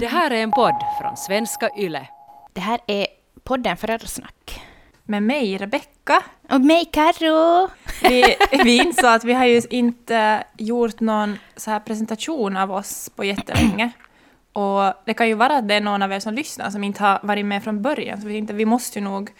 Det här är en podd från svenska YLE. Det här är podden Föräldrasnack. Med mig, Rebecka. Och mig, Karo. Vi, vi insåg att vi har ju inte gjort någon så här presentation av oss på jättelänge. Och det kan ju vara att det är någon av er som lyssnar som inte har varit med från början, så vi tänkte vi måste ju nog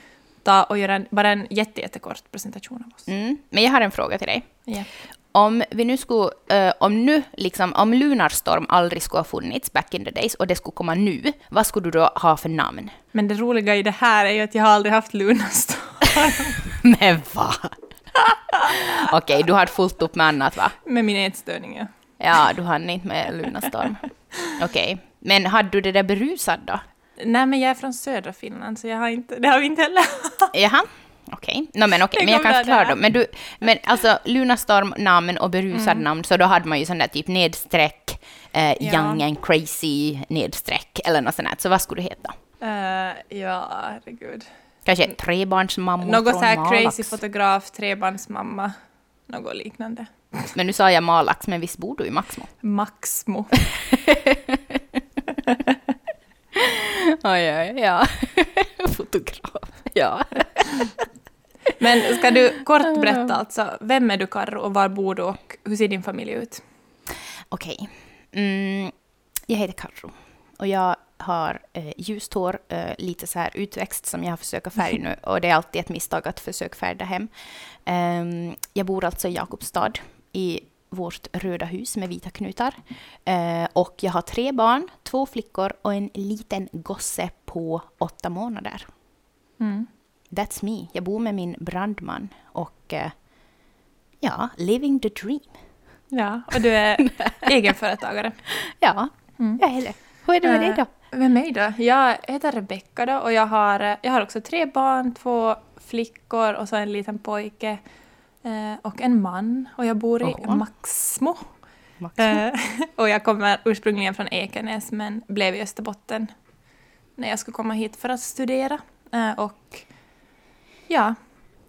ta och göra en, bara en jätte, jättekort presentation av oss. Mm. Men jag har en fråga till dig. Ja. Om vi nu skulle, eh, om nu liksom, om Lunarstorm aldrig skulle ha funnits back in the days och det skulle komma nu, vad skulle du då ha för namn? Men det roliga i det här är ju att jag har aldrig haft Lunarstorm. Men vad? Okej, du har fullt upp med annat va? med min ätstörning, ja. Ja, du hann inte med Lunarstorm. Okej, men hade du det där berusad då? Nej, men jag är från södra Finland, så jag har inte, det har vi inte heller. Jaha, okej. No, men Tänk men jag kan förklara då. Men, du, men alltså Lunarstorm namn och berusad namn, så då hade man ju sån där typ nedstreck, eh, Ja. young and crazy nedstreck eller något sånt där. Så vad skulle du heta? Uh, ja, herregud. Kanske trebarnsmamma Något så här Malax. crazy fotograf, trebarnsmamma, något liknande. Men nu sa jag Malax, men visst bor du i Maxmo? Maxmo. Oj, oj, ja. Fotograf, ja. Men ska du kort berätta alltså, vem är du Karro och var bor du och hur ser din familj ut? Okej. Mm, jag heter Karro och jag har eh, ljust hår, eh, lite så här utväxt som jag har försökt färga nu och det är alltid ett misstag att försöka färga hem. Ehm, jag bor alltså i Jakobstad i vårt röda hus med vita knutar. Eh, och jag har tre barn, två flickor och en liten gosse på åtta månader. Mm. That's me. Jag bor med min brandman och eh, ja, living the dream. Ja, och du är egenföretagare. Ja, jag är det. Hur är det med dig då? Eh, Med mig då? Jag heter Rebecka då och jag har, eh, jag har också tre barn, två flickor och så en liten pojke och en man. Och jag bor i Oho. Maxmo. Max? Eh, och jag kommer ursprungligen från Ekenäs men blev i Österbotten när jag skulle komma hit för att studera. Och ja,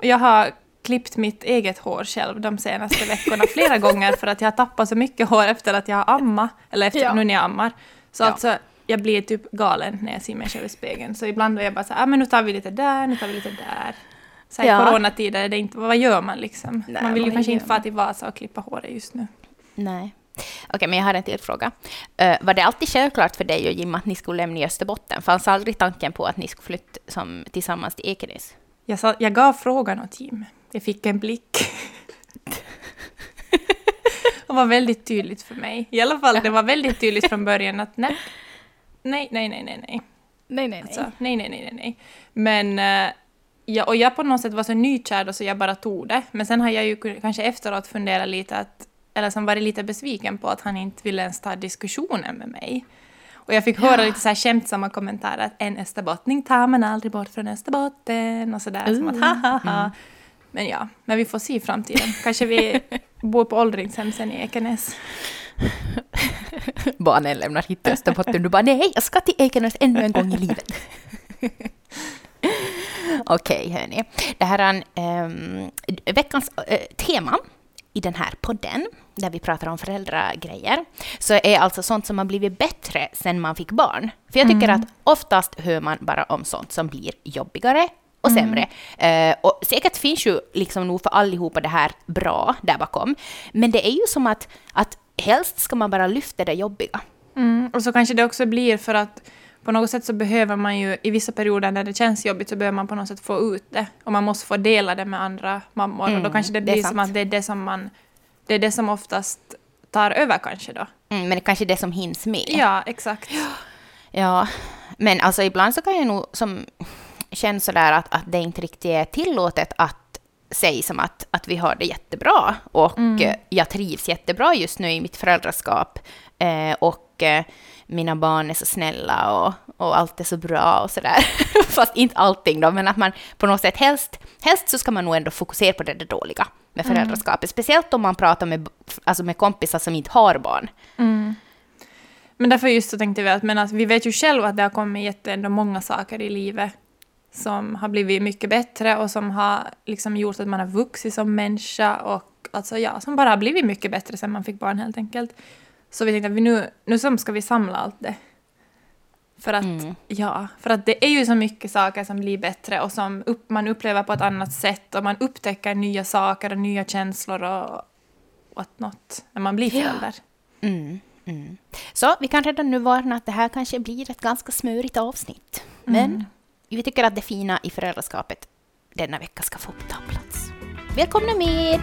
jag har klippt mitt eget hår själv de senaste veckorna flera gånger för att jag har tappat så mycket hår efter att jag har ammat, eller efter Ja. nu när jag ammar. Så Ja. alltså, jag blir typ galen när jag ser mig själv i spegeln. Så ibland är jag bara så här, ah, men nu tar vi lite där, nu tar vi lite där. Så här, Ja. I coronatider är det inte, vad gör man liksom? Nej, man vill ju kanske inte fara till Vasa och klippa håret just nu. Nej. Okej, men jag har en till fråga. Eh, var det alltid självklart för dig och Jim att ni skulle lämna Österbotten? Fanns aldrig tanken på att ni skulle flytta som, tillsammans till Ekenäs? Jag, sa, jag gav frågan åt Jim. Jag fick en blick. Det var väldigt tydligt för mig. I alla fall, det var väldigt tydligt från början att nej, nej, nej, nej, nej, nej. Nej, nej, Alltså, nej, nej, nej, nej. Men, eh, ja, och jag på något sätt var så nykär då så jag bara tog det. Men sen har jag ju kanske efteråt funderat lite att, eller som varit lite besviken på att han inte ville ens ta diskussionen med mig. Och jag fick höra lite så här skämtsamma kommentarer att en österbottning tar man aldrig bort från Österbotten och sådär som att ha ha ha. Men ja, men vi får se i framtiden. Kanske vi bor på åldringshem sen i Ekenäs. Barnen lämnar hit till Österbotten. Du bara nej, jag ska till Ekenäs ännu en gång i livet. Okej, hörni. Det här är en, ehm, veckans eh, tema i den här podden, där vi pratar om föräldragrejer, så är alltså sånt som har blivit bättre sen man fick barn. För jag tycker att oftast hör man bara om sånt som blir jobbigare och sämre. Eh, och säkert finns ju liksom nog för allihopa det här bra där bakom. Men det är ju som att, att helst ska man bara lyfta det jobbiga. Mm, och så kanske det också blir för att på något sätt så behöver man ju i vissa perioder när det känns jobbigt så behöver man på något sätt få ut det. Och man måste få dela det med andra mammor. och då Mm, kanske det det blir som sant. att det är det som man... Det är det som oftast tar över kanske då. Mm, men det kanske är det som hinns med. Ja, exakt. Ja, men alltså ibland så kan jag nog som känna sådär att, att det inte riktigt är tillåtet att säga som att, att vi har det jättebra och eh, jag trivs jättebra just nu i mitt föräldraskap eh, och eh, mina barn är så snälla och, och allt är så bra och sådär. Fast inte allting då, men att man på något sätt helst, helst så ska man nog ändå fokusera på det, där dåliga med föräldraskapet. Speciellt om man pratar med, alltså med kompisar som inte har barn. Men därför just så tänkte vi att, men att vi vet ju själva att det har kommit jätte ändå många saker i livet som har blivit mycket bättre och som har liksom gjort att man har vuxit som människa och alltså ja, som bara har blivit mycket bättre sen man fick barn helt enkelt. Så vi tänkte att vi nu, nu som ska vi samla allt det. För att, ja, för att det är ju så mycket saker som blir bättre och som upp, man upplever på ett annat sätt och man upptäcker nya saker och nya känslor och något när man blir förälder. Mm, mm. Så vi kan redan nu varna att det här kanske blir ett ganska smörigt avsnitt. Men Mm. vi tycker att det fina i föräldraskapet denna vecka ska få ta plats. Välkomna med!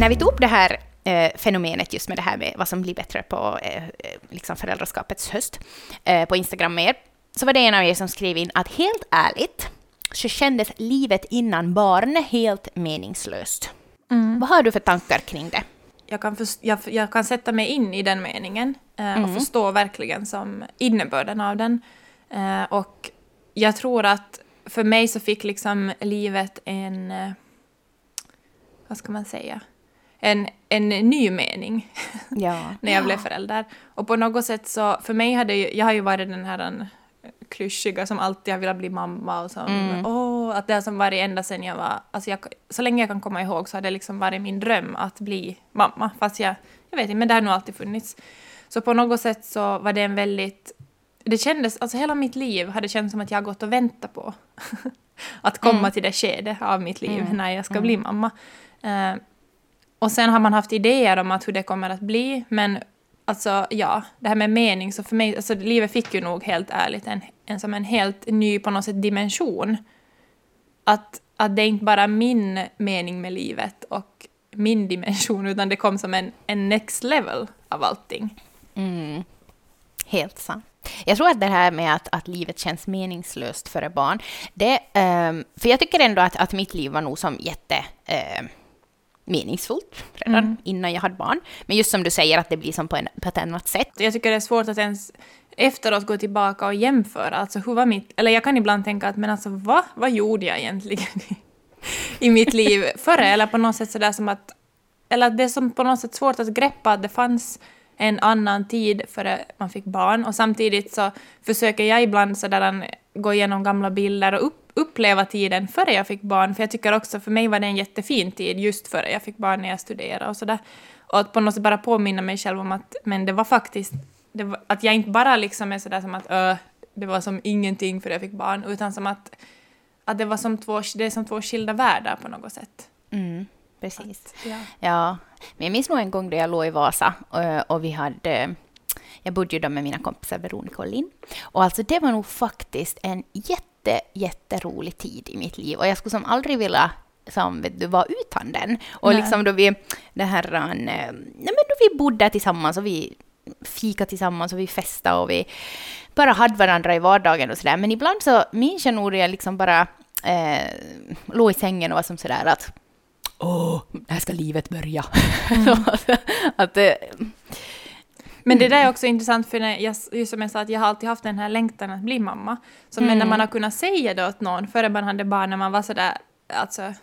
När vi tog upp det här eh, fenomenet just med det här med vad som blir bättre på eh, eh, liksom föräldraskapets höst eh, på Instagram med er, så var det en av er som skrev in att helt ärligt så kändes livet innan barn helt meningslöst. Vad har du för tankar kring det? jag kan, först- jag, jag kan sätta mig in i den meningen eh, och förstå verkligen som innebörden av den. Eh, och jag tror att för mig så fick liksom livet en, eh, vad ska man säga, en, en ny mening Ja. när jag blev förälder. Och på något sätt så, för mig hade ju, jag har ju varit den här en, klyschiga som alltid har velat bli mamma och som, åh, att det har som varit ända sedan jag var, alltså jag, så länge jag kan komma ihåg så har det liksom varit min dröm att bli mamma, fast jag, jag vet inte, men det har nog alltid funnits. Så på något sätt så var det en väldigt, det kändes, alltså hela mitt liv hade känts som att jag har gått och väntat på att komma till det skede av mitt liv när jag ska bli mamma. Eh, och sen har man haft idéer om att hur det kommer att bli, men alltså ja, det här med mening, så för mig, alltså livet fick ju nog helt ärligt en, en som en helt ny på något sätt dimension. Att, att det är inte bara min mening med livet och min dimension, utan det kom som en, en next level av allting. Mm. Helt sant. Jag tror att det här med att, att livet känns meningslöst för barn, det, um, för jag tycker ändå att, att mitt liv var nog som jätte ehm, meningsfullt redan innan jag hade barn. Men just som du säger att det blir som på, en, på ett annat sätt. Jag tycker det är svårt att ens efteråt gå tillbaka och jämföra. Alltså hur var mitt... Eller jag kan ibland tänka att men alltså vad, vad gjorde jag egentligen i, i mitt liv före? Eller på något sätt sådär som att... Eller att det är som på något sätt svårt att greppa att det fanns en annan tid före man fick barn. Och samtidigt så försöker jag ibland sådär gå igenom gamla bilder och upp, uppleva tiden före jag fick barn. För jag tycker också, för mig var det en jättefin tid just före jag fick barn när jag studerade och sådär. Och att på något sätt bara påminna mig själv om att men det var faktiskt, det var, att jag inte bara liksom är sådär som att öh, det var som ingenting före jag fick barn, utan som att, att det var som två, det är som två skilda världar på något sätt. Mm, precis. Ja. Ja, men jag minns nog en gång då jag låg i Vasa och, och vi hade... Jag bodde ju då med mina kompisar Veronica och Linn. Och alltså det var nog faktiskt en jätte, jätterolig tid i mitt liv. Och jag skulle som aldrig vilja som vet du, vara utan den. Och Nej. liksom då vi, det här, eh, nej men då vi bodde tillsammans och vi fika tillsammans och vi festade och vi bara hade varandra i vardagen och sådär. Men ibland så minns jag nog jag liksom bara eh, låg i sängen och var som sådär att åh, här ska livet börja. att, eh, Men det där är också intressant för när jag, just som jag sa att jag har alltid haft den här längtan att bli mamma. Så men när man har kunnat säga det åt någon före man hade barn när man var sådär, alltså,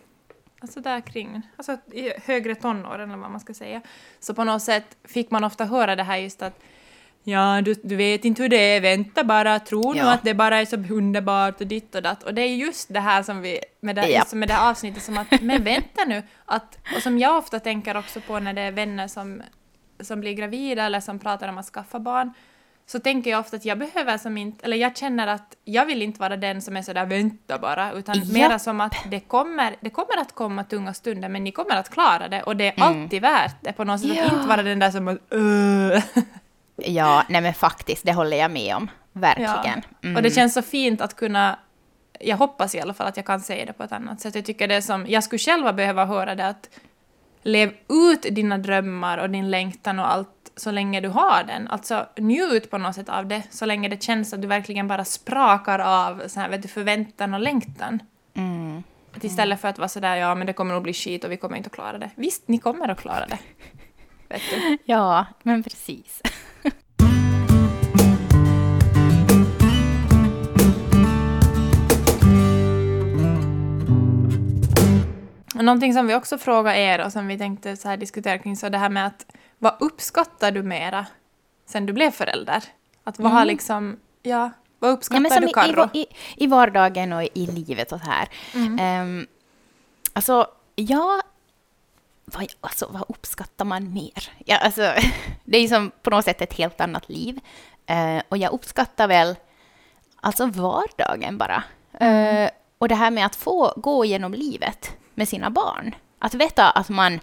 alltså där kring, alltså i högre tonåren eller vad man ska säga. Så på något sätt fick man ofta höra det här just att Ja, du, du vet inte hur det är, vänta bara, tro nu Ja. att det bara är så underbart och ditt och datt. Och det är just det här som vi, med det, just med det här avsnittet som att, men vänta nu, att, och som jag ofta tänker också på när det är vänner som, som blir gravida eller som pratar om att skaffa barn, så tänker jag ofta att jag behöver som inte, eller jag känner att jag vill inte vara den som är sådär vänta bara, utan Japp. mera som att det kommer, det kommer att komma tunga stunder, men ni kommer att klara det och det är alltid värt det på något sätt, Ja. att inte vara den där som "Ugh." ja, nej men faktiskt, det håller jag med om. Verkligen. Mm. Och det känns så fint att kunna... Jag hoppas i alla fall att jag kan säga det på ett annat sätt. Jag tycker det som... Jag skulle själva behöva höra det att lev ut dina drömmar och din längtan och allt så länge du har den. Alltså njut på något sätt av det så länge det känns att du verkligen bara sprakar av så här, vet du, förväntan och längtan. Mm. Att istället för att vara sådär, ja men det kommer nog bli skit och vi kommer inte att klara det. Visst, ni kommer att klara det. Vet du? Ja, men precis. Och någonting som vi också frågar er och som vi tänkte så här diskutera kring, så det här med att vad uppskattar du mera sen du blev förälder? Att vad har liksom, ja, vad Ja, uppskattar men som du i, i, i, I vardagen och i livet och så här. Mm. Ehm, alltså, jag... vad, alltså, vad uppskattar man mer? Ja, alltså, det är ju som på något sätt ett helt annat liv. Eh, och jag uppskattar väl alltså vardagen bara. Eh, och det här med att få gå genom livet med sina barn. Att veta att man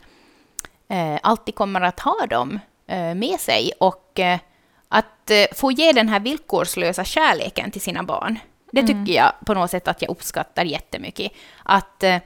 eh, alltid kommer att ha dem eh, med sig och eh, att eh, få ge den här villkorslösa kärleken till sina barn. Det tycker jag på något sätt att jag uppskattar jättemycket. Att eh,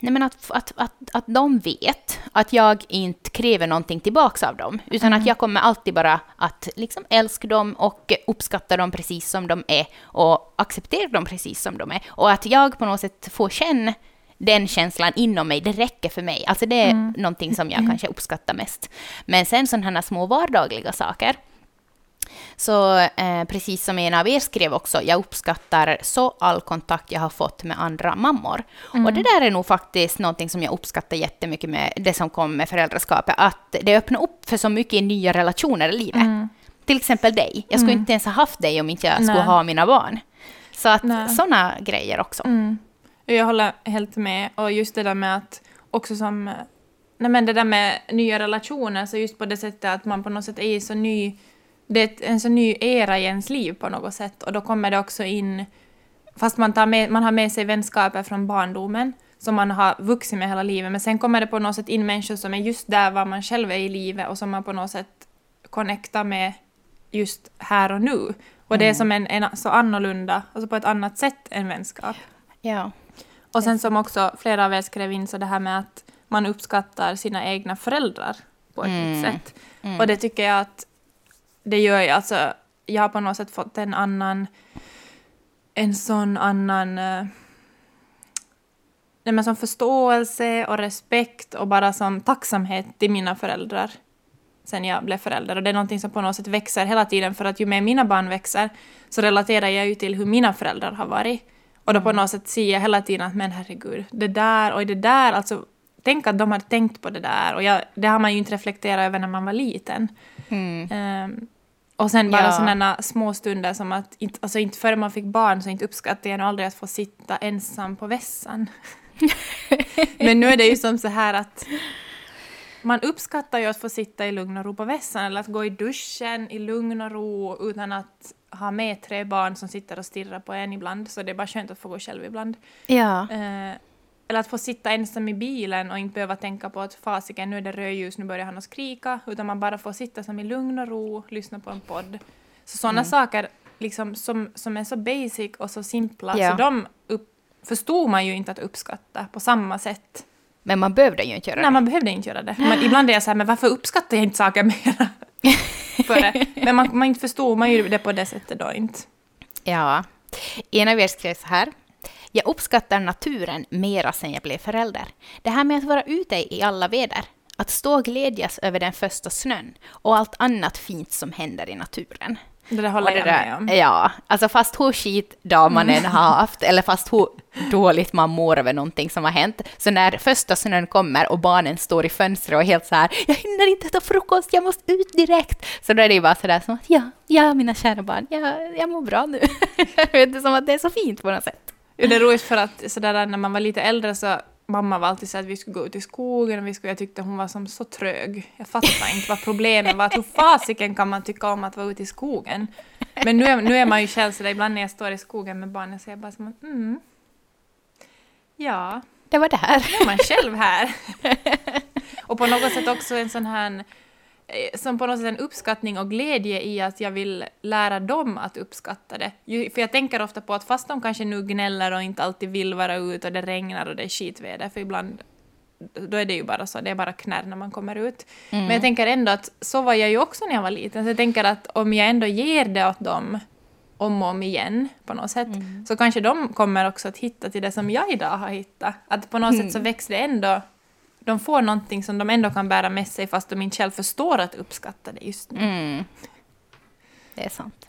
Nej, men att, att, att, att de vet att jag inte kräver någonting tillbaka av dem, utan Mm. att jag kommer alltid bara att liksom älska dem och uppskatta dem precis som de är och acceptera dem precis som de är. Och att jag på något sätt får känna den känslan inom mig, det räcker för mig. Alltså det är Mm. någonting som jag kanske uppskattar mest. Men sen sådana här små vardagliga saker, så eh, precis som en av er skrev också, jag uppskattar så all kontakt jag har fått med andra mammor. Och det där är nog faktiskt någonting som jag uppskattar jättemycket med det som kom med föräldraskapet, att det öppnar upp för så mycket nya relationer i livet. Till exempel dig. Jag skulle inte ens ha haft dig om inte jag skulle Nej. ha mina barn. Så att sådana grejer också. Mm. Jag håller helt med. Och just det där med att också som... Nej men det där med nya relationer, så just på det sättet att man på något sätt är så ny... Det är en så ny era i ens liv på något sätt. Och då kommer det också in... Fast man, tar med, man har med sig vänskaper från barndomen som man har vuxit med hela livet. Men sen kommer det på något sätt in människor som är just där var man själv är i livet och som man på något sätt connectar med just här och nu. Och det är som en, en så annorlunda, alltså på ett annat sätt än vänskap. Ja. Och sen som också flera av er skrev in så det här med att man uppskattar sina egna föräldrar på ett nytt sätt. Och det tycker jag att det gör jag. Alltså, jag har på något sätt fått en annan, en sån annan eh, nej, men som förståelse och respekt och bara som tacksamhet till mina föräldrar sen jag blev förälder. Och det är någonting som på något sätt växer hela tiden för att ju mer mina barn växer så relaterar jag ju till hur mina föräldrar har varit. Och då på något sätt ser jag hela tiden att men herregud, det där och det där, alltså tänk att de hade tänkt på det där och jag, det har man ju inte reflekterat över när man var liten. Ehm, och sen bara Ja. sådana små stunder som att, inte, alltså inte förrän man fick barn så inte uppskattade jag nog aldrig att få sitta ensam på vässan. Men nu är det ju som så här att man uppskattar ju att få sitta i lugn och ro på vässan eller att gå i duschen i lugn och ro utan att ha med tre barn som sitter och stirrar på en ibland, så det är bara skönt att få gå själv ibland. Ja. Eh, eller att få sitta ensam i bilen och inte behöva tänka på att fasiken, nu är det rödljus, nu börjar han att skrika, utan man bara får sitta som i lugn och ro, lyssna på en podd. Så sådana saker liksom, som, som är så basic och så simpla, Ja. så de upp, förstod man ju inte att uppskatta på samma sätt. Men man behövde ju inte göra Nej, det. man behövde inte göra det. Men ibland är jag så här, men varför uppskattar jag inte saker mera? Men man, man inte förstod man ju det på det sättet då inte. Ja. En av er skrev så här. Jag uppskattar naturen mera sen jag blev förälder. Det här med att vara ute i alla väder. Att stå och glädjas över den första snön och allt annat fint som händer i naturen. Det där håller det jag där- med om. Ja, alltså fast hur skit dag man än har haft, eller fast hur dåligt man mår över någonting som har hänt, så när första snön kommer och barnen står i fönstret och är helt så här, jag hinner inte äta frukost, jag måste ut direkt. Så då är det ju bara så där som att, ja, ja mina kära barn, jag, jag mår bra nu. Vet du, som att det är så fint på något sätt. Det är roligt för att sådär, när man var lite äldre så mamma var alltid så att vi skulle gå ut i skogen och vi skulle, jag tyckte hon var som så trög. Jag fattar inte vad problemet var. Hur fasiken kan man tycka om att vara ute i skogen? Men nu är, nu är man ju själv sådär, ibland när jag står i skogen med barnen så är jag bara som mm. Ja, Det var det här. nu är man själv här. och på något sätt också en sån här som på något sätt en uppskattning och glädje i att jag vill lära dem att uppskatta det. För jag tänker ofta på att fast de kanske nu gnäller och inte alltid vill vara ute och det regnar och det är skitväder, för ibland då är det ju bara så, det är bara knärr när man kommer ut. Men jag tänker ändå att så var jag ju också när jag var liten, så jag tänker att om jag ändå ger det åt dem om och om igen på något sätt, så kanske de kommer också att hitta till det som jag idag har hittat. Att på något sätt så växer det ändå, de får någonting som de ändå kan bära med sig fast de inte själv förstår att uppskatta det just nu. Mm. Det är sant.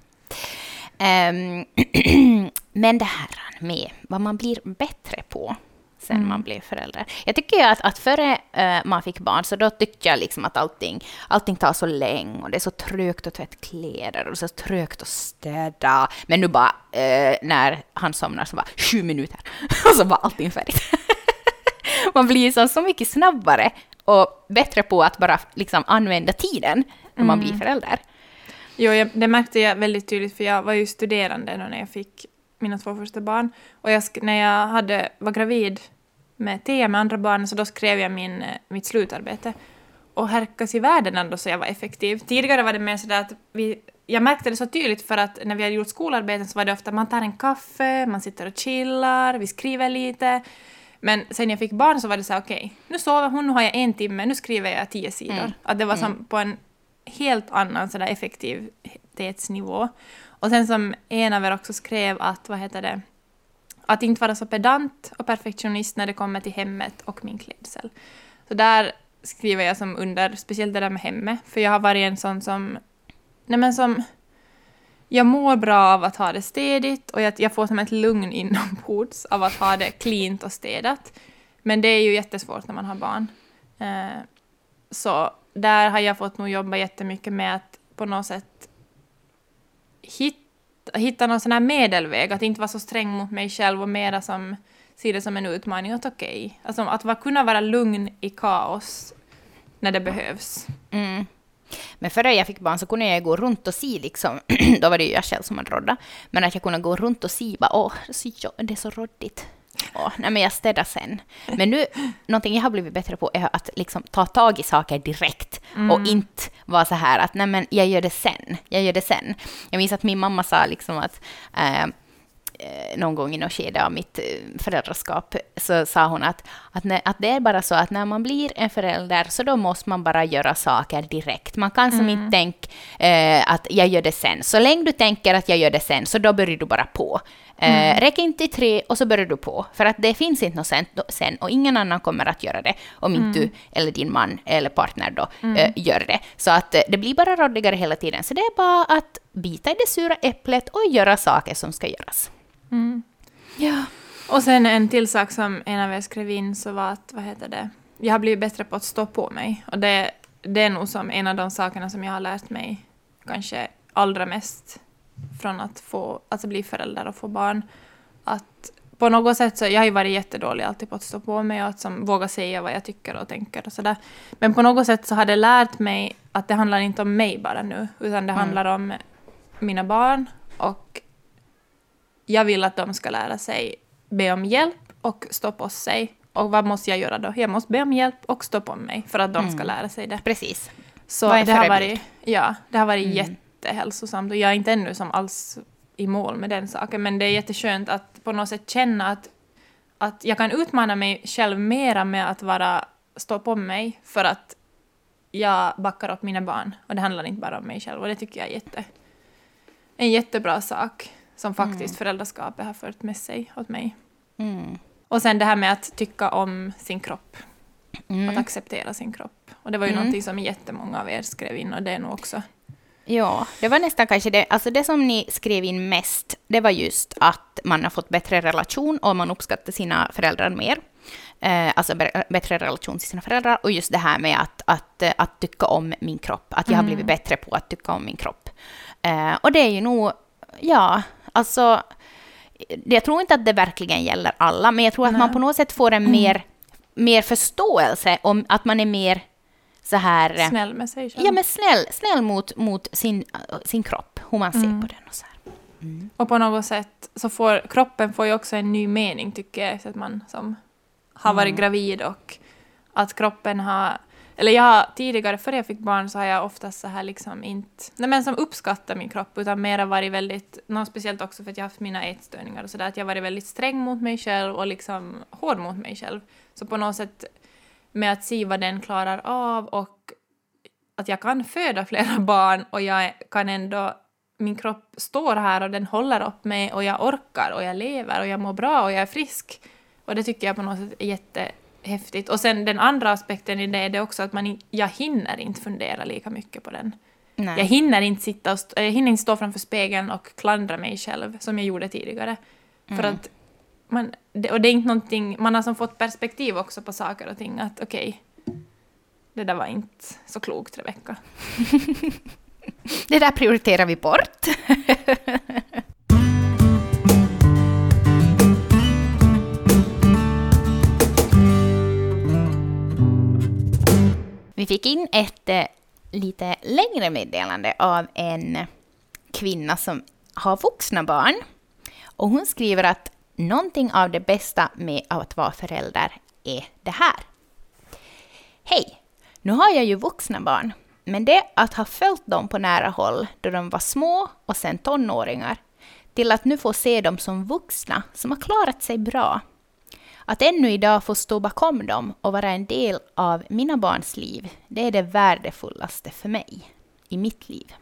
Ehm, men det här med vad man blir bättre på sen Mm. man blev förälder. Jag tycker att, att före eh, man fick barn så då tyckte jag liksom att allting, allting tar så länge och det är så trögt att tvätta kläder och så trögt att städa. Men nu bara eh, när han somnar så bara sju minuter och så var allting färdigt. man blir så, så mycket snabbare och bättre på att bara liksom använda tiden när man blir Mm. förälder. Jo, jag, det märkte jag väldigt tydligt för jag var ju studerande när jag fick mina två första barn. Och jag, när jag hade, var gravid med Thea med andra barn så då skrev jag min, eh, mitt slutarbete. Och herkas i världen ändå så jag var effektiv. Tidigare var det mer sådär att vi, jag märkte det så tydligt för att när vi hade gjort skolarbeten så var det ofta man tar en kaffe, man sitter och chillar, vi skriver lite. Men sen jag fick barn så var det så här, okej, nu sover hon, nu har jag en timme, nu skriver jag tio sidor. Mm. Att det var som på en helt annan sådär effektivitetsnivå. Och sen som en av er också skrev att, vad heter det, att inte vara så pedant och perfektionist när det kommer till hemmet och min klädsel. Så där skriver jag som under, speciellt det där med hemmet, för jag har varit en sån som, nej men som, jag mår bra av att ha det städigt och jag, jag får som ett lugn inombords av att ha det cleant och städat. Men det är ju jättesvårt när man har barn. Eh, så där har jag fått nog jobba jättemycket med att på något sätt hitta, hitta någon sån här medelväg, att inte vara så sträng mot mig själv och mera som se det som en utmaning, att okej, alltså att vara, kunna vara lugn i kaos när det behövs. Mm. Men före jag fick barn så kunde jag gå runt och se, liksom, då var det ju jag själv som hade roddat, men att jag kunde gå runt och se, bara, åh, det är så råddigt. Åh, nej, men jag städar sen. Men nu, någonting jag har blivit bättre på är att liksom ta tag i saker direkt och inte vara så här att nej men jag gör det sen, jag gör det sen. Jag minns att min mamma sa liksom att eh, någon gång i något skede av mitt eh, föräldraskap så sa hon att, att, när, att det är bara så att när man blir en förälder så då måste man bara göra saker direkt. Man kan som inte tänka eh, att jag gör det sen. Så länge du tänker att jag gör det sen så då börjar du bara på. Eh, Räck inte till tre och så börjar du på. För att det finns inte något sen, sen och ingen annan kommer att göra det om inte du eller din man eller partner då eh, gör det. Så att eh, det blir bara råddigare hela tiden. Så det är bara att bita i det sura äpplet och göra saker som ska göras. Ja. Och sen en till sak som en av er skrev in så var att, vad heter det, jag har blivit bättre på att stå på mig. Och det, det är nog som en av de sakerna som jag har lärt mig kanske allra mest från att få, alltså bli förälder och få barn. Att på något sätt så, jag har ju varit jättedålig alltid på att stå på mig och att som, våga säga vad jag tycker och tänker och sådär. Men på något sätt så har det lärt mig att det handlar inte om mig bara nu, utan det handlar om mina barn och jag vill att de ska lära sig be om hjälp och stå på sig. Och vad måste jag göra då? Jag måste be om hjälp och stå på mig för att de ska lära sig det. Precis. Så Var en det har varit, ja, det har varit jättehälsosamt och jag är inte ännu som alls i mål med den saken men det är jätteskönt att på något sätt känna att, att jag kan utmana mig själv mera med att vara, stå på mig för att jag backar upp mina barn och det handlar inte bara om mig själv och det tycker jag är jätte, en jättebra sak som faktiskt föräldraskapet har fört med sig åt mig. Mm. Och sen det här med att tycka om sin kropp. Mm. Att acceptera sin kropp. Och det var ju Mm. någonting som jättemånga av er skrev in och det är nog också. Ja, det var nästan kanske det, alltså det som ni skrev in mest, det var just att man har fått bättre relation och man uppskattar sina föräldrar mer. Eh, alltså bä- bättre relation till sina föräldrar och just det här med att, att, eh, att tycka om min kropp, att jag har blivit bättre på att tycka om min kropp. Eh, och det är ju nog, ja, alltså, jag tror inte att det verkligen gäller alla, men jag tror att man Nej. på något sätt får en mer, mer förståelse om att man är mer så här... eh, Snäll med sig själv. Ja, men snäll, snäll mot, mot sin, äh, sin kropp, hur man ser Mm. på den och så här. Och på något sätt så får kroppen får ju också en ny mening tycker jag. Så att man som har varit gravid och att kroppen har... Eller jag har tidigare, före jag fick barn, så har jag oftast så här liksom inte... Nej men som uppskattar min kropp, utan mera varit väldigt... Något speciellt också för att jag har haft mina ätstörningar och sådär, att jag har varit väldigt sträng mot mig själv och liksom hård mot mig själv. Så på något sätt med att se vad den klarar av och att jag kan föda flera barn och jag kan ändå min kropp står här och den håller upp mig och jag orkar och jag lever och jag mår bra och jag är frisk. Och det tycker jag på något sätt är jättehäftigt. Och sen den andra aspekten i det är det också att man, jag hinner inte fundera lika mycket på den. Nej. Jag hinner inte sitta och st- jag hinner inte stå framför spegeln och klandra mig själv som jag gjorde tidigare. För att man, och det är inte någonting, man har som fått perspektiv också på saker och ting att okej, det där var inte så klokt Rebecka. Det där prioriterar vi bort. vi fick in ett eh, lite längre meddelande av en kvinna som har vuxna barn. Och hon skriver att någonting av det bästa med att vara förälder är det här. Hej! Nu har jag ju vuxna barn, men det att ha följt dem på nära håll då de var små och sen tonåringar, till att nu få se dem som vuxna som har klarat sig bra. Att ännu idag få stå bakom dem och vara en del av mina barns liv, det är det värdefullaste för mig i mitt liv.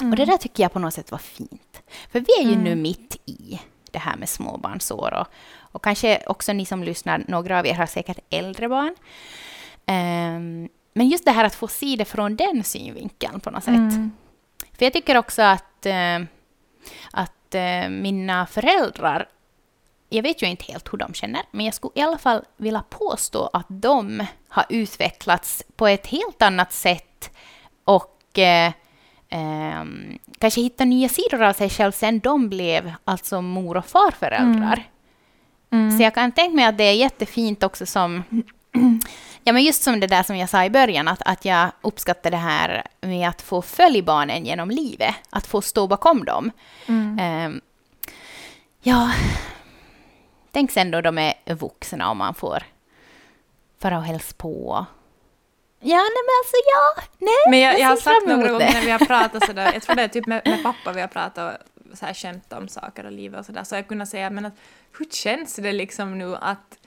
Mm. Och det där tycker jag på något sätt var fint. För vi är ju mm. nu mitt i det här med småbarnsår. Och, och kanske också ni som lyssnar, några av er har säkert äldre barn. Um, men just det här att få se det från den synvinkeln på något sätt. Mm. För jag tycker också att, uh, att uh, mina föräldrar, jag vet ju inte helt hur de känner, men jag skulle i alla fall vilja påstå att de har utvecklats på ett helt annat sätt och uh, um, kanske hitta nya sidor av sig själv sen de blev alltså mor och farföräldrar. Mm. Mm. Så jag kan tänka mig att det är jättefint också som Ja, men just som det där som jag sa i början, att, att jag uppskattar det här med att få följa barnen genom livet, att få stå bakom dem. Mm. Um, ja, tänk sen då de är vuxna och man får fara och hälsa på. Ja, nej men alltså ja, nej. Men jag, jag, har sagt några gånger när vi har pratat sådär, jag tror det är typ med, med pappa vi har pratat och så här skämt om saker och livet och sådär, så jag kunnat säga men att, hur känns det liksom nu att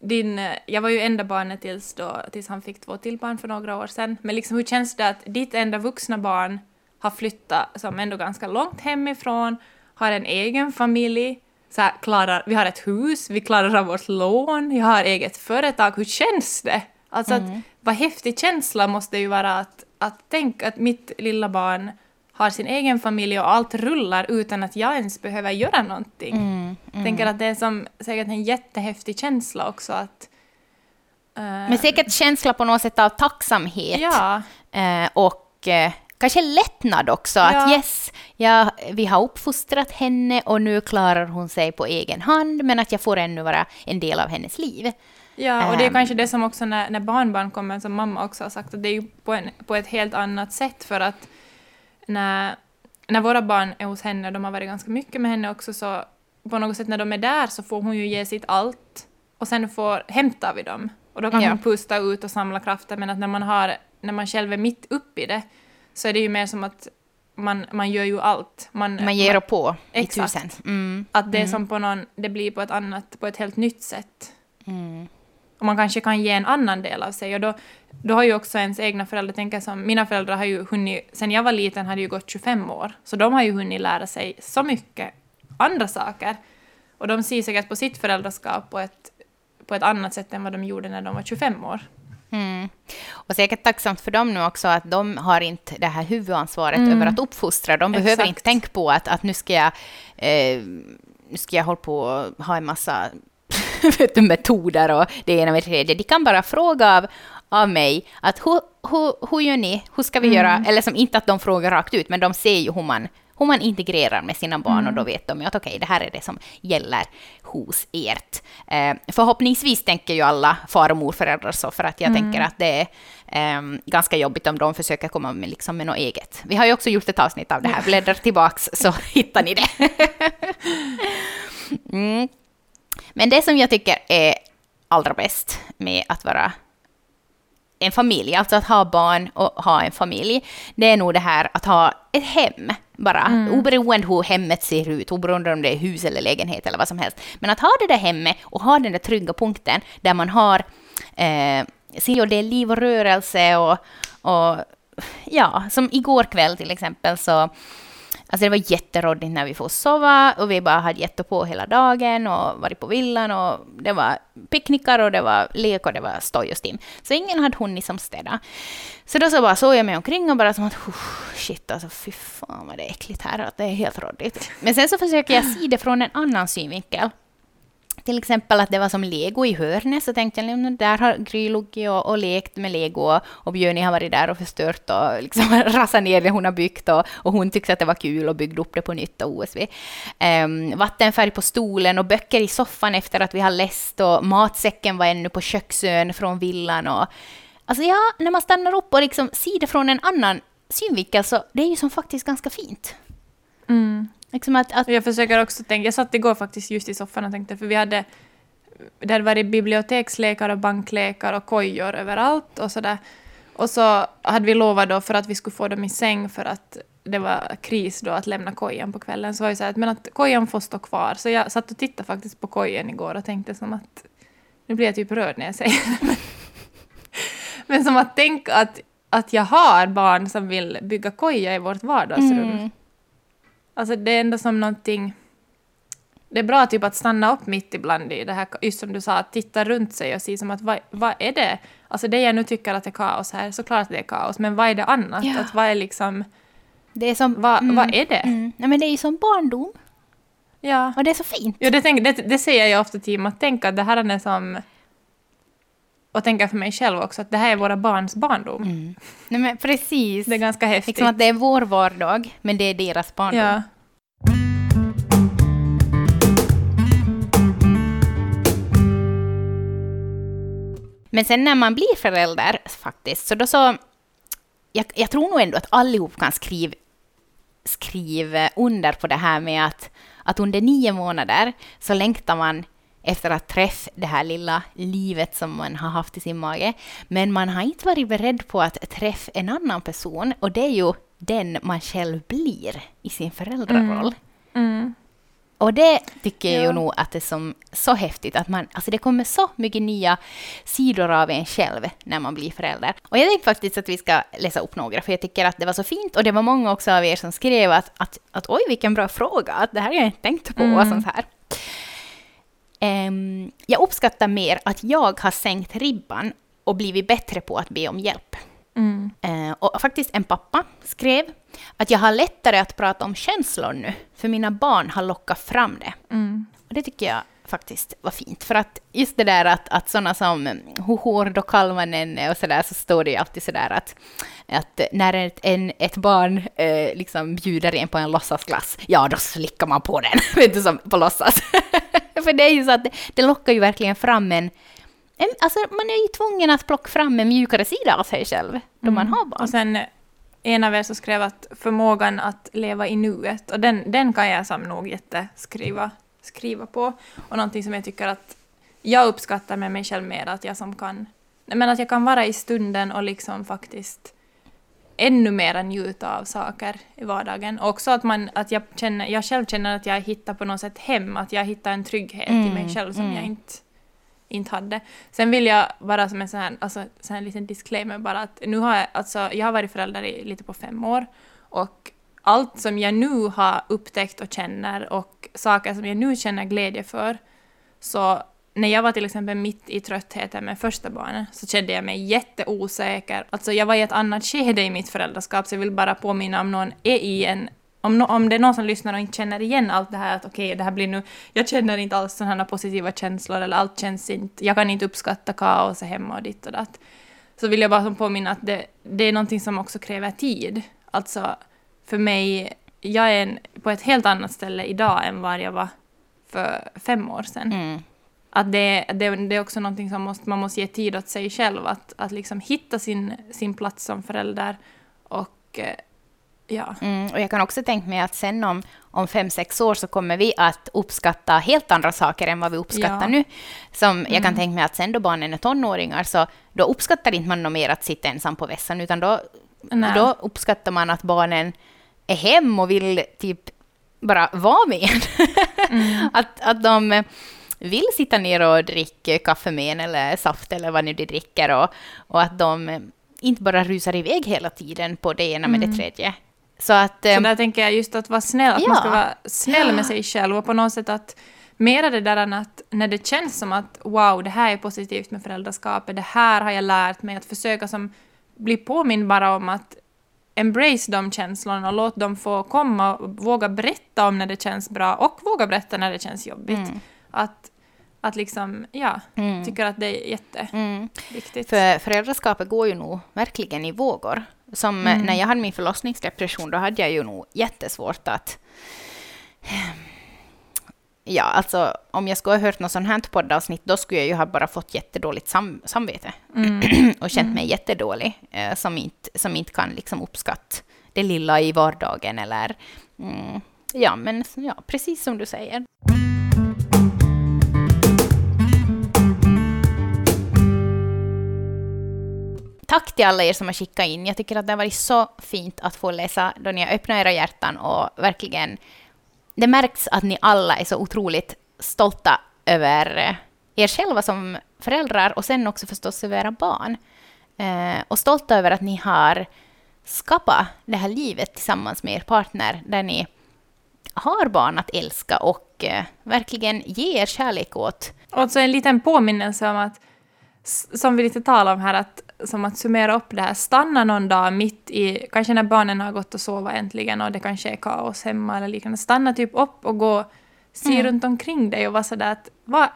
din, jag var ju enda barnet tills, då, tills han fick två till barn för några år sedan, men liksom hur känns det att ditt enda vuxna barn har flyttat som ändå ganska långt hemifrån, har en egen familj, så här, klarar, vi har ett hus, vi klarar av vårt lån, jag har eget företag, hur känns det? Alltså mm. att, vad häftig känsla måste ju vara att, att tänka att mitt lilla barn har sin egen familj och allt rullar utan att jag ens behöver göra någonting. Mm, mm. Tänker att det är som, säkert en jättehäftig känsla också att... Uh, Men säkert känsla på något sätt av tacksamhet. Ja. Uh, och uh, kanske lättnad också. Ja. Att yes, ja, vi har uppfostrat henne och nu klarar hon sig på egen hand, men att jag får ännu vara en del av hennes liv. Ja, och det är um, kanske det som också när, när barnbarn kommer, som mamma också har sagt, att det är ju på, en, på ett helt annat sätt för att när, när våra barn är hos henne, de har varit ganska mycket med henne också, så på något sätt när de är där så får hon ju ge sitt allt och sen får, hämtar vi dem. Och då kan ja. hon pusta ut och samla krafter, men att när man, har, när man själv är mitt uppe i det så är det ju mer som att man, man gör ju allt. Man, man ger och på exakt. i tusen. Mm. Att det mm. som på någon, det blir på ett annat, på ett helt nytt sätt. Mm. Och man kanske kan ge en annan del av sig. Och då, då har ju också ens egna föräldrar, tänker som, mina föräldrar har ju hunnit, sen jag var liten hade ju gått 25 år, så de har ju hunnit lära sig så mycket andra saker. Och de ser säkert på sitt föräldraskap på ett, på ett annat sätt än vad de gjorde när de var 25 år. Mm. Och säkert tacksamt för dem nu också att de har inte det här huvudansvaret mm. över att uppfostra. De behöver Exakt. inte tänka på att, att nu ska jag, eh, nu ska jag hålla på och ha en massa vet du, metoder och det ena med det tredje. De kan bara fråga av, av mig att hur, hur, hur gör ni? Hur ska vi mm. göra? Eller som inte att de frågar rakt ut, men de ser ju hur man, hur man integrerar med sina barn mm. och då mm. vet de ju att okej, okay, det här är det som gäller hos ert. Eh, förhoppningsvis tänker ju alla far och morföräldrar så, för att jag mm. tänker att det är eh, ganska jobbigt om de försöker komma med, liksom, med något eget. Vi har ju också gjort ett avsnitt av det här, bläddra tillbaks så hittar ni det. mm. Men det som jag tycker är allra bäst med att vara en familj, alltså att ha barn och ha en familj, det är nog det här att ha ett hem bara, mm. oberoende hur hemmet ser ut, oberoende om det är hus eller lägenhet eller vad som helst. Men att ha det där hemmet och ha den där trygga punkten där man har eh, se och det är liv och rörelse och, och ja, som igår kväll till exempel så Alltså det var jätteråddigt när vi får sova och vi bara hade gett på hela dagen och varit på villan och det var picknickar och det var lek och det var stoj och stim. Så ingen hade hunnit som städa. Så då så bara såg jag mig omkring och bara som att shit alltså fy fan vad det är äckligt här, att det är helt råddigt. Men sen så försöker jag se det från en annan synvinkel till exempel att det var som lego i hörnet, så tänkte jag att där har Gry och, och lekt med lego och Björni har varit där och förstört och liksom rasat ner det hon har byggt och, och hon tyckte att det var kul och byggde upp det på nytt och OSV. Um, ehm, vattenfärg på stolen och böcker i soffan efter att vi har läst och matsäcken var ännu på köksön från villan och Alltså ja, när man stannar upp och liksom ser det från en annan synvinkel så det är ju som faktiskt ganska fint. Mm. Liksom att, att, Jag försöker också tänka, jag satt igår faktiskt just i soffan och tänkte, för vi hade, det hade varit bibliotekslekar och banklekar och kojor överallt och sådär. Och så hade vi lovat då för att vi skulle få dem i säng för att det var kris då att lämna kojan på kvällen. Så var det så här att, men att kojan får stå kvar. Så jag satt och tittade faktiskt på kojan igår och tänkte som att, nu blir jag typ rörd när jag säger det. men- Men som att tänka att, att jag har barn som vill bygga koja i vårt vardagsrum. mm, Alltså det är ändå som någonting... Det är bra typ att stanna upp mitt ibland i det här, just som du sa, att titta runt sig och se som att vad, vad är det? Alltså det jag nu tycker att är kaos här, såklart det är kaos, men vad är det annat? Ja. Att vad är liksom, det är som... vad, mm, vad är det? Mm. Nej, men det är ju som barndom. Ja. Och det är så fint. Jo, det, tänk, det, det säger jag ofta till Tim, att tänka att det här är som... Och tänka för mig själv också, att det här är våra barns barndom. Mm. Nej, men precis. Det är ganska häftigt. Liksom att det är vår vardag, men det är deras barndom. ja. Men sen när man blir förälder faktiskt, så då så... Jag, jag tror nog ändå att allihop kan skriva skriv under på det här med att, att under nio månader så längtar man efter att träffa det här lilla livet som man har haft i sin mage. Men man har inte varit beredd på att träffa en annan person och det är ju den man själv blir i sin föräldraroll. Mm. Och det tycker jag ju Ja. nog att det är som, så häftigt att man, alltså det kommer så mycket nya sidor av en själv när man blir förälder. Och jag tänkte faktiskt att vi ska läsa upp några, för jag tycker att det var så fint och det var många också av er som skrev att, att, att oj vilken bra fråga, att det här har jag inte tänkt på och Mm. sånt här. Ehm, jag uppskattar mer att jag har sänkt ribban och blivit bättre på att be om hjälp. Mm. Eh, och faktiskt en pappa skrev att jag har lättare att prata om känslor nu, för mina barn har lockat fram det. Mm. Och det tycker jag faktiskt var fint. För att just det där att, att sådana som hur hård och sådär så står det ju alltid sådär att, att när ett, en, ett barn eh, liksom bjuder en på en låtsasglass, ja då slickar man på den, vet du, som på låtsas. För det är ju så att det, det lockar ju verkligen fram en, en, alltså man är ju tvungen att plocka fram en mjukare sida av sig själv då man har barn. Och sen en av er som skrev att förmågan att leva i nuet, och den, den kan jag som nog jätteskriva skriva på. Och någonting som jag tycker att jag uppskattar med mig själv mer, att jag som kan, men att jag kan vara i stunden och liksom faktiskt ännu mer njuta av saker i vardagen. Och också att, man, att jag, känner, jag själv känner att jag hittar på något sätt hem, att jag hittar en trygghet i mig Mm, själv som mm. jag inte, inte hade. Sen vill jag bara som en sån här, alltså, sån här liten disclaimer bara att nu har jag, alltså, jag har varit förälder i lite på fem år och allt som jag nu har upptäckt och känner och saker som jag nu känner glädje för så när jag var till exempel mitt i tröttheten med första barnet så kände jag mig jätteosäker. Alltså jag var i ett annat skede i mitt föräldraskap så jag vill bara påminna om någon är i en om, no, om det är någon som lyssnar och inte känner igen allt det här att okej, det här blir nu, jag känner inte alls sådana här positiva känslor eller allt känns inte, jag kan inte uppskatta kaos hemma och ditt och datt. Så vill jag bara som påminna att det, det är någonting som också kräver tid. Alltså för mig, jag är en, på ett helt annat ställe idag än vad jag var för fem år sedan. Mm. Att det, det, det är också någonting som måste, man måste ge tid åt sig själv, att, att liksom hitta sin, sin plats som förälder och eh, ja. Mm, och jag kan också tänka mig att sen om, om fem, sex år så kommer vi att uppskatta helt andra saker än vad vi uppskattar Ja. nu. Som jag kan Mm. tänka mig att sen då barnen är tonåringar så då uppskattar inte man något mer att sitta ensam på vässan utan då, Nej. då uppskattar man att barnen är hem och vill typ bara vara med en. Mm. att, att de vill sitta ner och dricka kaffe med en eller saft eller vad nu de dricker och, och att de inte bara rusar iväg hela tiden på det ena med det Mm. tredje. Så att... Så eh, där tänker jag just att vara snäll, att man Ja. ska vara snäll med sig själv och på något sätt att mera det där att när det känns som att wow, det här är positivt med föräldraskapet, det här har jag lärt mig, att försöka som bli påmind bara om att embrace de känslorna och låt dem få komma och våga berätta om när det känns bra och våga berätta när det känns jobbigt. Mm. Att, att liksom, ja, Mm. tycker att det är jätteviktigt. Mm. För föräldraskapet går ju nog verkligen i vågor. Som eh, Mm. när jag hade min förlossningsdepression, då hade jag ju nog jättesvårt att ja, alltså om jag skulle ha hört något sånt här poddavsnitt, då skulle jag ju ha bara fått jättedåligt sam samvete och känt mig jättedålig, eh, som, inte, som inte kan liksom uppskatta det lilla i vardagen eller mm, ja, men ja, precis som du säger. Tack till alla er som har skickat in. Jag tycker att det har varit så fint att få läsa då ni har öppnat era hjärtan och verkligen... Det märks att ni alla är så otroligt stolta över er själva som föräldrar och sen också förstås över era barn. Eh, och stolta över att ni har skapat det här livet tillsammans med er partner där ni har barn att älska och eh, verkligen ge er kärlek åt. Och så en liten påminnelse om att, som vi lite talade om här, att som att summera upp det här, stanna någon dag mitt i, kanske när barnen har gått och sova äntligen och det kanske är kaos hemma eller liknande, stanna typ upp och gå, se mm. runt omkring dig och vara sådär att vad,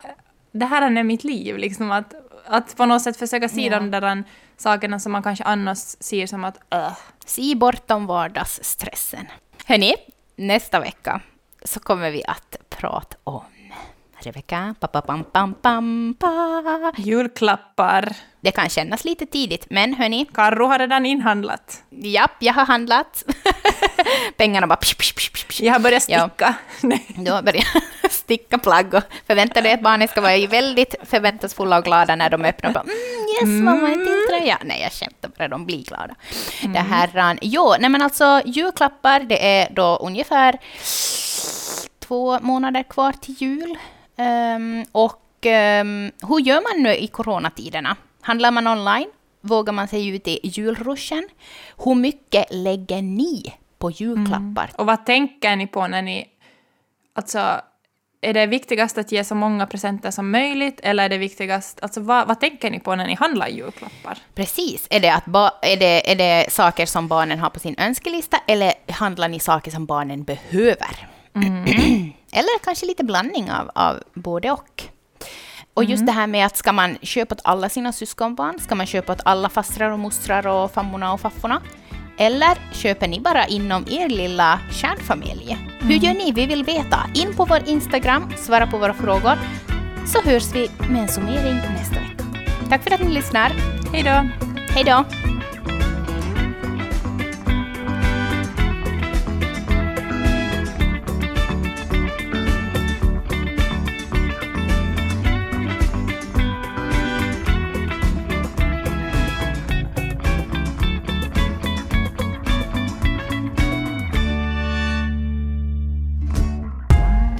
det här är mitt liv, liksom att, att på något sätt försöka se ja. de där sakerna som man kanske annars ser som att uh. Se bortom vardagsstressen. Hörni, nästa vecka så kommer vi att prata om Rebecka, pa, pa, pam, pam, pam, pa. Julklappar. Det kan kännas lite tidigt, men hörni. Karro har redan inhandlat. Japp, jag har handlat. Pengarna bara... Psh, psh, psh, psh. Jag har börjat sticka. Ja. Du har börjat sticka plagg och förväntar dig att barnen ska vara väldigt förväntansfulla och glada när de öppnar. Bara, mm, yes, mm. mamma, en till tröja. Nej, jag skämtar bara, de blir glada. Mm. Det här, jo, nej men alltså julklappar, det är då ungefär två månader kvar till jul. Um, och um, hur gör man nu i coronatiderna? Handlar man online? Vågar man sig ut i julruschen? Hur mycket lägger ni på julklappar? Mm. Och vad tänker ni på när ni... Alltså, är det viktigast att ge så många presenter som möjligt eller är det viktigast... Alltså vad, vad tänker ni på när ni handlar julklappar? Precis. Är det, att ba, är, det, är det saker som barnen har på sin önskelista eller handlar ni saker som barnen behöver? Mm. Eller kanske lite blandning av, av både och. Och just mm. det här med att ska man köpa åt alla sina syskonbarn? Ska man köpa åt alla fastrar och mostrar och fammorna och fafforna? Eller köper ni bara inom er lilla kärnfamilj? Mm. Hur gör ni? Vi vill veta. In på vår Instagram, svara på våra frågor, så hörs vi med en summering nästa vecka. Tack för att ni lyssnar. Hej då! Hej då!